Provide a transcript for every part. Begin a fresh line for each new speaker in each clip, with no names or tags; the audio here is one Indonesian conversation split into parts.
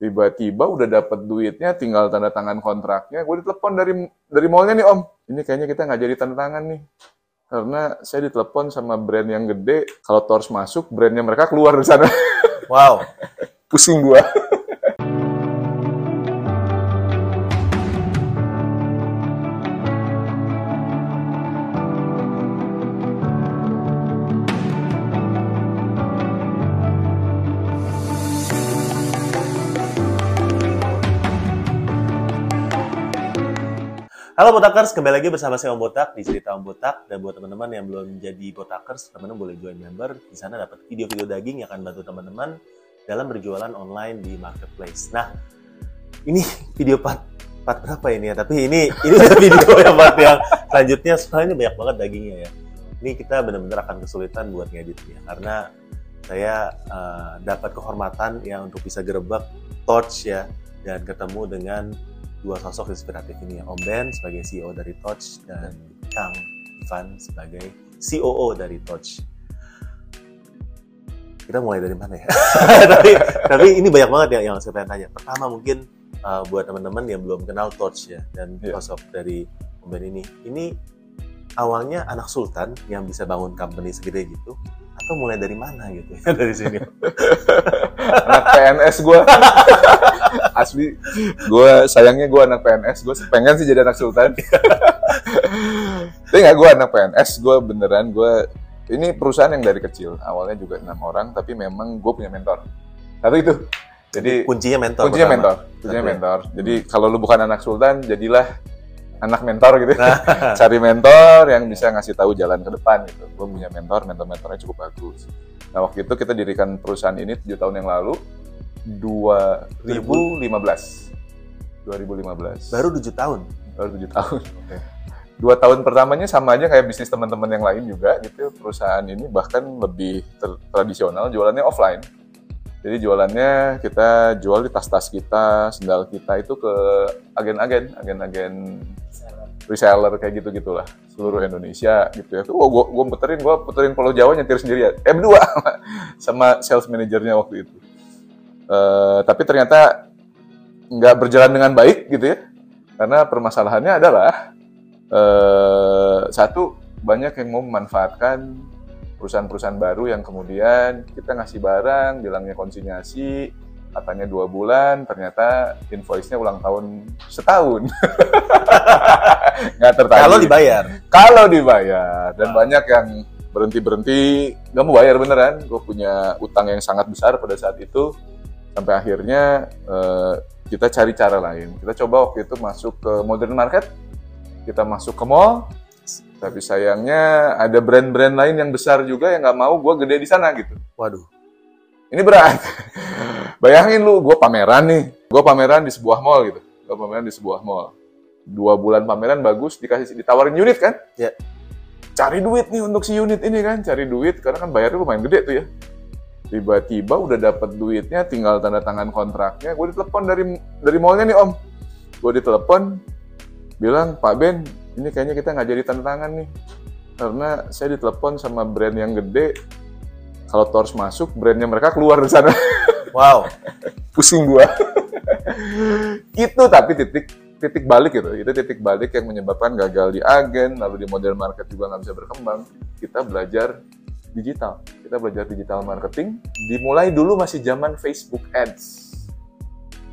tiba-tiba udah dapat duitnya tinggal tanda tangan kontraknya. Gue ditelepon dari dari mallnya nih om. Ini kayaknya kita nggak jadi tanda tangan nih. Karena saya ditelepon sama brand yang gede. Kalau Tors masuk brandnya mereka keluar dari sana.
Wow.
pusing gua
Halo Botakers, kembali lagi bersama saya Om Botak di cerita Om Botak dan buat teman-teman yang belum jadi Botakers, teman-teman boleh join member. Di sana dapat video-video daging yang akan bantu teman-teman dalam berjualan online di marketplace. Nah, ini video part part berapa ini ya? Tapi ini ini video yang part yang selanjutnya soalnya banyak banget dagingnya ya. Ini kita benar-benar akan kesulitan buat ngeditnya karena saya eh, dapat kehormatan ya untuk bisa gerebek Torch ya dan ketemu dengan dua sosok inspiratif ini ya Om Ben sebagai CEO dari Touch dan Kang Ivan sebagai COO dari Touch. Kita mulai dari mana ya? tapi tapi ini banyak banget yang yang saya pengen tanya. Pertama mungkin uh, buat teman-teman yang belum kenal Touch ya dan
Iya.
sosok dari Om Ben ini. Ini awalnya anak sultan yang bisa bangun company segede gitu atau mulai dari mana gitu ya dari sini?
anak PNS gua asli gua sayangnya gua anak PNS gua pengen sih jadi anak sultan. Tapi nggak gua anak PNS gua beneran gua ini perusahaan yang dari kecil. Awalnya juga enam orang tapi memang gue punya mentor. Satu itu. Jadi
kuncinya mentor.
kuncinya
pertama.
mentor. Kuncinya
Oke.
mentor. Jadi kalau lu bukan anak sultan jadilah anak mentor gitu.
Nah.
cari mentor yang bisa ngasih tahu jalan ke depan gitu. Gue punya mentor mentor mentornya cukup bagus. Nah waktu itu kita dirikan perusahaan ini tujuh tahun yang lalu 2015 2015
Baru 7 tahun.
baru tujuh tahun. Dua tahun pertamanya sama aja kayak bisnis teman-teman yang lain juga gitu. Perusahaan ini bahkan lebih tradisional jualannya offline. Jadi jualannya kita jual di tas-tas kita sendal kita itu ke agen-agen agen-agen reseller kayak gitu gitulah seluruh Indonesia gitu ya. Oh gua gua puterin gua puterin Pulau Jawa nyetir sendiri ya eh berdua sama sales manajernya waktu itu Eh, tapi ternyata nggak berjalan dengan baik gitu ya. Karena permasalahannya adalah eh, satu banyak yang mau memanfaatkan perusahaan-perusahaan baru yang kemudian kita ngasih barang bilangnya konsinyasi katanya dua bulan ternyata invoice-nya ulang tahun setahun. Nggak tertagih.
Kalau dibayar.
kalau dibayar. Dan banyak yang berhenti berhenti nggak mau bayar beneran. Gue punya utang yang sangat besar pada saat itu sampai akhirnya eh, kita cari cara lain. Kita coba waktu itu masuk ke modern market. Kita masuk ke mall. Tapi sayangnya ada brand-brand lain yang besar juga yang nggak mau gue gede di sana gitu.
Waduh.
ini berat. Bayangin lu gue pameran nih. Gue pameran di sebuah mall gitu. Gue pameran di sebuah mall. Dua bulan pameran bagus dikasih ditawarin unit kan?
Ya.
cari duit nih untuk si unit ini kan? Cari duit karena kan bayarnya lumayan gede tuh ya tiba-tiba udah dapat duitnya tinggal tanda tangan kontraknya. Gue ditelepon dari dari mallnya nih om. Gue ditelepon bilang Pak Ben ini kayaknya kita nggak jadi tanda tangan nih. Karena saya ditelepon sama brand yang gede. Kalau Tors masuk brandnya mereka keluar dari sana.
Wow.
pusing gua. Itu tapi titik titik balik gitu. Itu titik balik yang menyebabkan gagal di agen lalu di model market juga nggak bisa berkembang. Kita belajar digital. Kita belajar digital marketing dimulai dulu masih zaman Facebook Ads.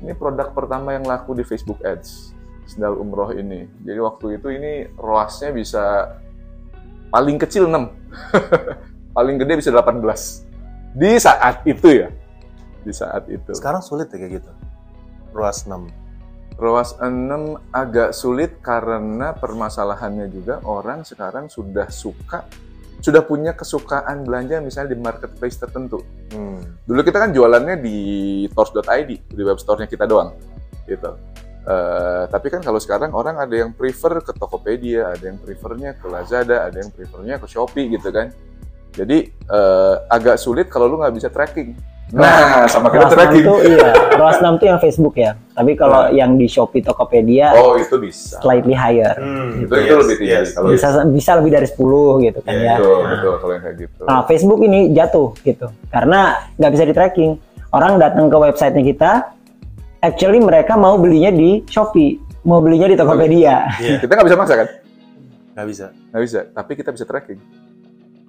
Ini produk pertama yang laku di Facebook Ads sendal umroh ini. Jadi waktu itu ini roasnya bisa paling kecil 6 paling gede bisa 18 di saat itu ya. Di saat itu.
Sekarang sulit ya kayak gitu. Ruas 6.
ROAS 6 agak sulit karena permasalahannya juga orang sekarang sudah suka sudah punya kesukaan belanja misalnya di marketplace tertentu.
Hmm.
Dulu kita kan jualannya di tors.id, di web store-nya kita doang. Gitu. Eh, tapi kan kalau sekarang orang ada yang prefer ke Tokopedia, ada yang prefernya ke Lazada, ada yang prefernya ke Shopee gitu kan. Jadi eh, agak sulit kalau lu nggak bisa tracking. Nah, sama kita
Ruas 6
tracking.
itu iya, Ruas 6 itu yang Facebook ya. Tapi kalau
Nah.
yang di Shopee Tokopedia
Oh, itu bisa.
slightly higher.
Hmm.
Itu, itu lebih tinggi. Kalau
Bisa bisa lebih dari 10 gitu kan
Iya,
ya.
Betul, betul kalau yang kayak gitu.
Nah, Facebook ini jatuh gitu. Karena nggak bisa di tracking. Orang datang ke websitenya kita, actually mereka mau belinya di Shopee, mau belinya di Tokopedia.
Iya,
Kita nggak bisa maksa kan?
nggak bisa.
Nggak bisa. Tapi kita bisa tracking.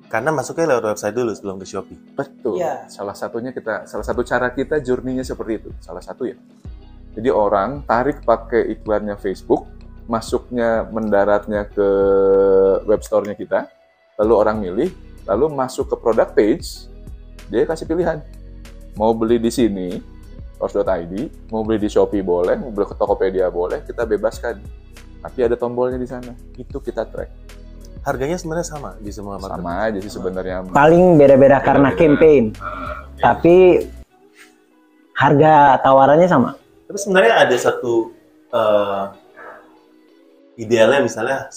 Karena masuknya lewat website dulu sebelum ke Shopee.
Betul.
Iya.
Salah satunya kita, salah satu cara kita journey-nya seperti itu. Salah satu ya. Jadi orang tarik pakai iklannya Facebook, masuknya mendaratnya ke web store-nya kita, lalu orang milih, lalu masuk ke product page, dia kasih pilihan. Mau beli di sini, tos.id, mau beli di Shopee boleh, mau beli ke Tokopedia boleh, kita bebaskan. Tapi ada tombolnya di sana. Itu kita track.
Harganya sebenarnya sama di semua market.
Sama aja sih sebenarnya.
Paling beda-beda karena campaign. Tapi harga tawarannya sama.
Tapi sebenarnya ada satu eh, idealnya misalnya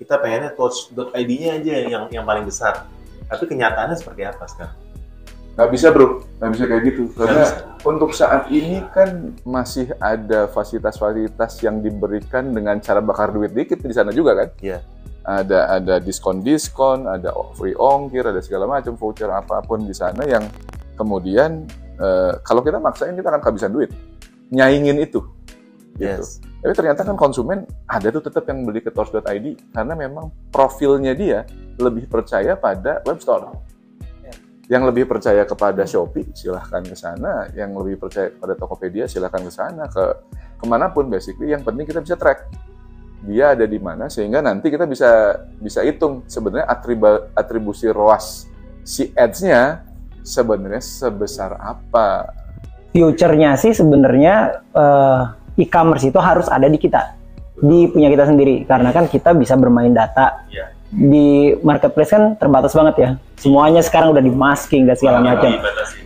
kita pengennya touch.id-nya aja yang yang paling besar. Tapi kenyataannya seperti apa sekarang?
Nggak bisa bro, nggak bisa kayak gitu. Karena
bisa.
untuk saat ini kan masih ada fasilitas-fasilitas yang diberikan dengan cara bakar duit dikit di sana juga kan.
Iya.
Ada ada diskon-diskon, ada free ongkir, ada segala macam voucher apa pun di sana yang kemudian eh, kalau kita maksain kita akan kehabisan duit. Nyaingin itu. Gitu.
Yes.
Tapi ternyata kan konsumen ada tuh tetap yang beli ke tors.id karena memang profilnya dia lebih percaya pada web store. Yang lebih percaya kepada Shopee silahkan ke sana, yang lebih percaya pada Tokopedia silahkan ke sana, ke ke mana pun basically. Yang penting kita bisa track dia ada di mana sehingga nanti kita bisa bisa hitung sebenarnya atriba, atribusi ROAS si ads-nya sebenarnya sebesar apa.
Future-nya sih sebenarnya eh, e-commerce itu harus ada di kita, di punya kita sendiri. Karena kan kita bisa bermain data.
Iya.
Di marketplace kan terbatas banget ya. Semuanya sekarang udah di masking dan segala macam.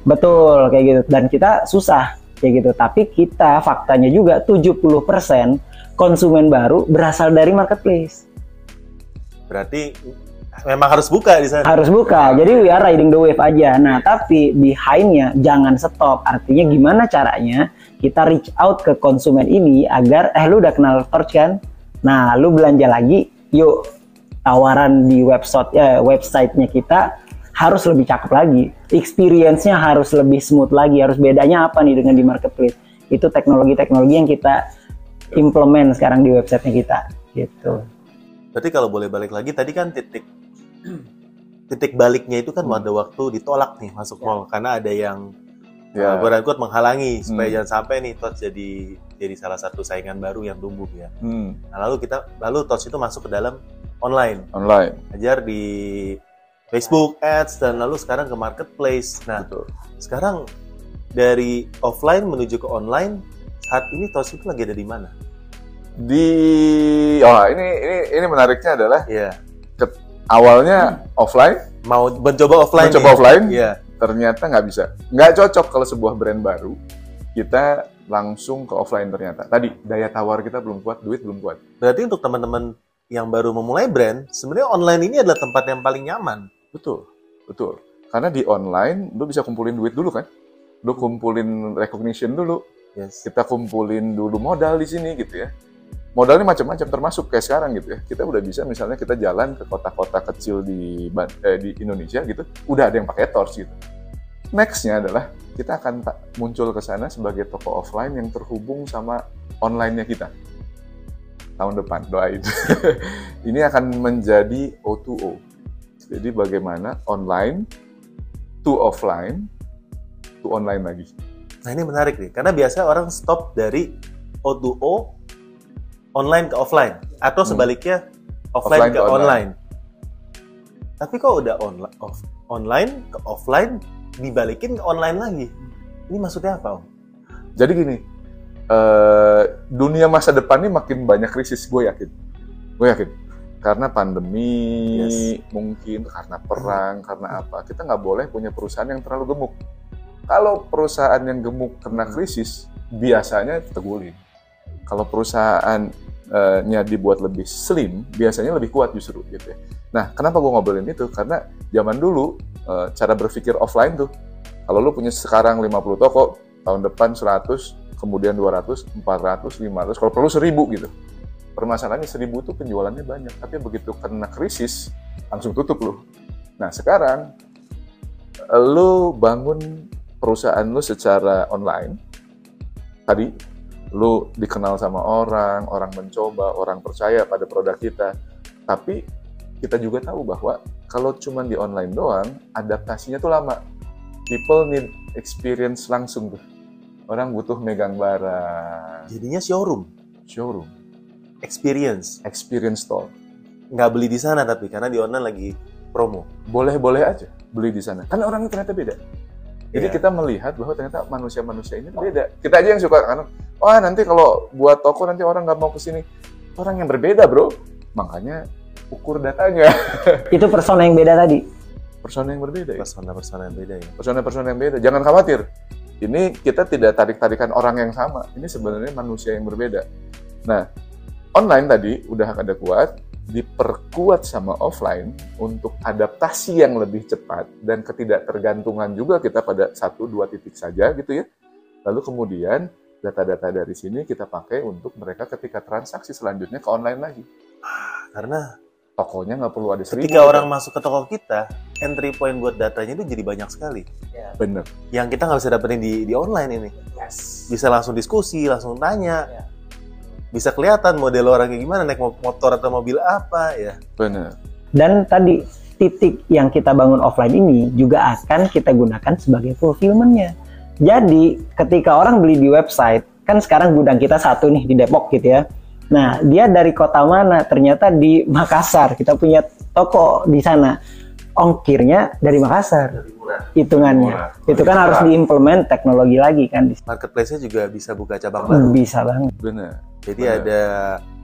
Betul kayak gitu. Dan kita susah kayak gitu. Tapi kita faktanya juga 70% konsumen baru berasal dari marketplace.
Berarti memang harus buka di sana.
Harus buka. Jadi we are riding the wave aja. Nah, tapi behind-nya jangan stop. Artinya gimana caranya kita reach out ke konsumen ini agar eh lu udah kenal Torch kan? Nah, lu belanja lagi, yuk tawaran di website ya websitenya kita harus lebih cakep lagi. Experience-nya harus lebih smooth lagi. Harus bedanya apa nih dengan di marketplace? Itu teknologi-teknologi yang kita implement sekarang di websitenya kita. Gitu.
Berarti kalau boleh balik lagi tadi kan titik titik baliknya itu kan
Hmm.
pada waktu ditolak nih masuk
Ya.
mall karena ada yang
Ya.
uh, menghalangi supaya
Hmm.
jangan sampai nih Tots jadi jadi salah satu saingan baru yang tumbuh ya.
Hmm,
Nah, lalu kita lalu Tots itu masuk ke dalam online,
online.
ajar di Facebook Ads dan lalu sekarang ke marketplace. Nah,
Betul.
sekarang dari offline menuju ke online saat ini Tots itu lagi ada di mana?
Di oh ini ini ini menariknya adalah
Iya.
awalnya offline,
Mau mencoba offline.
mencoba
nih?
offline,
Iya.
ternyata nggak bisa. Nggak cocok kalau sebuah brand baru kita langsung ke offline ternyata. Tadi daya tawar kita belum kuat, duit belum kuat.
Berarti untuk teman-teman yang baru memulai brand, sebenarnya online ini adalah tempat yang paling nyaman.
Betul, betul. Karena di online lu bisa kumpulin duit dulu kan, lu kumpulin recognition dulu,
Yes.
kita kumpulin dulu modal di sini gitu ya. Modalnya macam-macam termasuk kayak sekarang gitu ya. Kita udah bisa misalnya kita jalan ke kota-kota kecil di eh, di Indonesia gitu, udah ada yang pakai Tors gitu. Nextnya adalah kita akan muncul ke sana sebagai toko offline yang terhubung sama online-nya kita. Tahun depan, doain. Ini akan menjadi O2O. Jadi bagaimana online to offline to online lagi.
Nah ini menarik nih, karena biasa orang stop dari O2O online ke offline, atau
Hmm.
sebaliknya offline,
Offline
ke
ke
online.
online.
Tapi kok udah online, off, online ke offline dibalikin ke online lagi? Ini maksudnya apa om?
Jadi gini, eh, dunia masa depan ini makin banyak krisis, gue yakin. Gue yakin. Karena pandemi,
Yes.
mungkin karena perang, karena apa. Kita nggak boleh punya perusahaan yang terlalu gemuk. Kalau perusahaan yang gemuk kena krisis, biasanya tegulin. Kalau perusahaannya dibuat lebih slim, biasanya lebih kuat justru gitu ya. Nah, kenapa gue ngobrolin itu? Karena zaman dulu eh, cara berpikir offline tuh, kalau lu punya sekarang 50 toko, tahun depan 100, kemudian 200, 400, 500, kalau perlu 1000 gitu. Permasalahannya 1000 itu penjualannya banyak, tapi begitu kena krisis, langsung tutup lu. Nah, sekarang lu bangun perusahaan lu secara online, tadi lu dikenal sama orang, orang mencoba, orang percaya pada produk kita. Tapi kita juga tahu bahwa kalau cuma di online doang, adaptasinya tuh lama. People need experience langsung tuh. Orang butuh megang barang,
Jadinya showroom,
showroom,
experience.
experience store.
Nggak beli di sana tapi karena di online lagi promo.
Boleh-boleh aja beli di sana. Karena orangnya ternyata beda. Jadi
Iya.
kita melihat bahwa ternyata manusia-manusia ini beda. Kita aja yang suka kan, wah nanti kalau buat toko nanti orang nggak mau ke sini. Orang yang berbeda bro. Makanya ukur datanya.
Itu persona yang beda tadi.
Persona yang berbeda ya.
Persona-persona yang beda ya.
Persona-persona yang beda. Jangan khawatir. Ini kita tidak tarik-tarikan orang yang sama. Ini sebenarnya manusia yang berbeda. Nah, online tadi udah ada kuat, diperkuat sama offline untuk adaptasi yang lebih cepat dan ketidaktergantungan juga kita pada satu dua titik saja gitu ya. Lalu kemudian data-data dari sini kita pakai untuk mereka ketika transaksi selanjutnya ke online lagi.
Karena
Tokonya nggak perlu ada seribu.
ketika orang masuk ke toko kita, entry point buat datanya itu jadi banyak sekali.
bener.
Yang kita nggak bisa dapetin di, di online ini. Bisa langsung diskusi, langsung tanya.
Ya.
Bisa kelihatan model orang kayak gimana, naik mo- motor atau mobil apa ya.
Bener.
Dan tadi titik yang kita bangun offline ini juga akan kita gunakan sebagai fulfillmentnya. Jadi ketika orang beli di website, kan sekarang gudang kita satu nih di Depok gitu ya. Nah dia dari kota mana? Ternyata di Makassar. Kita punya toko di sana. Ongkirnya dari Makassar hitungannya.
Murah.
Itu kan harus diimplement teknologi lagi kan.
Marketplace-nya juga bisa buka cabang baru.
Bisa banget.
Bener.
Jadi
Bener.
ada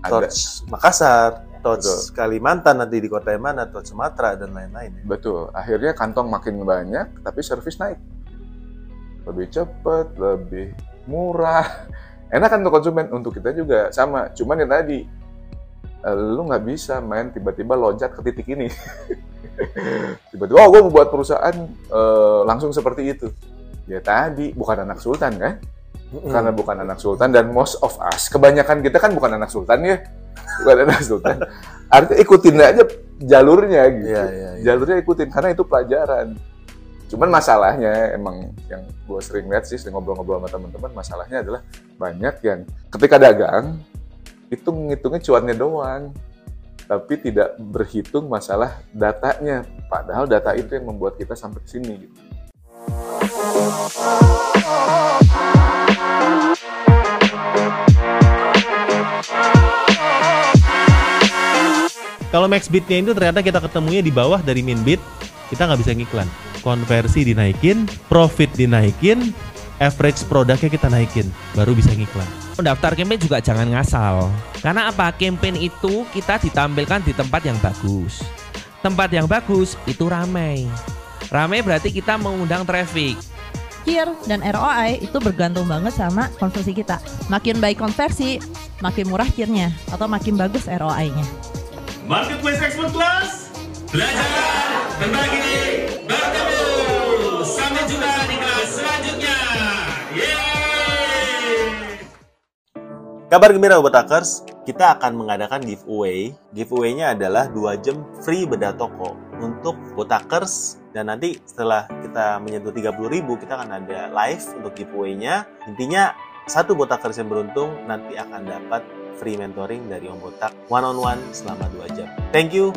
Ada.
Touch Makassar, Touch
Betul.
Kalimantan nanti di kota yang mana, Touch Sumatera dan lain-lain. ya.
Betul. Akhirnya kantong makin banyak, tapi servis naik. Lebih cepat, lebih murah. Enak kan untuk konsumen, untuk kita juga sama. Cuman yang tadi, eh, lu nggak bisa main tiba-tiba loncat ke titik ini. tiba-tiba, oh gue mau buat perusahaan eh, langsung seperti itu. Ya tadi, bukan anak sultan kan?
Mm-mm.
Karena bukan anak sultan dan most of us, kebanyakan kita kan bukan anak sultan ya. Bukan anak sultan. Artinya ikutin aja jalurnya gitu
Iya, iya, iya.
jalurnya ikutin karena itu pelajaran. Cuman masalahnya emang yang gue sering lihat sih, sering ngobrol-ngobrol sama teman-teman, masalahnya adalah banyak yang ketika dagang itu ngitungnya cuannya doang, tapi tidak berhitung masalah datanya. Padahal data itu yang membuat kita sampai sini. Gitu.
Kalau max bidnya itu ternyata kita ketemunya di bawah dari min bid, kita nggak bisa ngiklan. Konversi dinaikin, profit dinaikin, average produknya kita naikin, baru bisa ngiklan.
Mendaftar campaign juga jangan ngasal. Karena apa? Campaign itu kita ditampilkan di tempat yang bagus. Tempat yang bagus itu ramai. Ramai berarti kita mengundang traffic.
Kier dan ROI itu bergantung banget sama konversi kita. Makin baik konversi, makin murah kirnya atau makin bagus ROI-nya.
Marketplace Expert Class, belajar, berbagi, bertemu. Sampai
Kabar gembira Botakers, kita akan mengadakan giveaway. Giveaway-nya adalah 2 jam free bedah toko untuk Botakers dan nanti setelah kita menyentuh 30.000 kita akan ada live untuk giveaway-nya. Intinya satu Botakers yang beruntung nanti akan dapat free mentoring dari Om Botak one on one selama 2 jam. Thank you.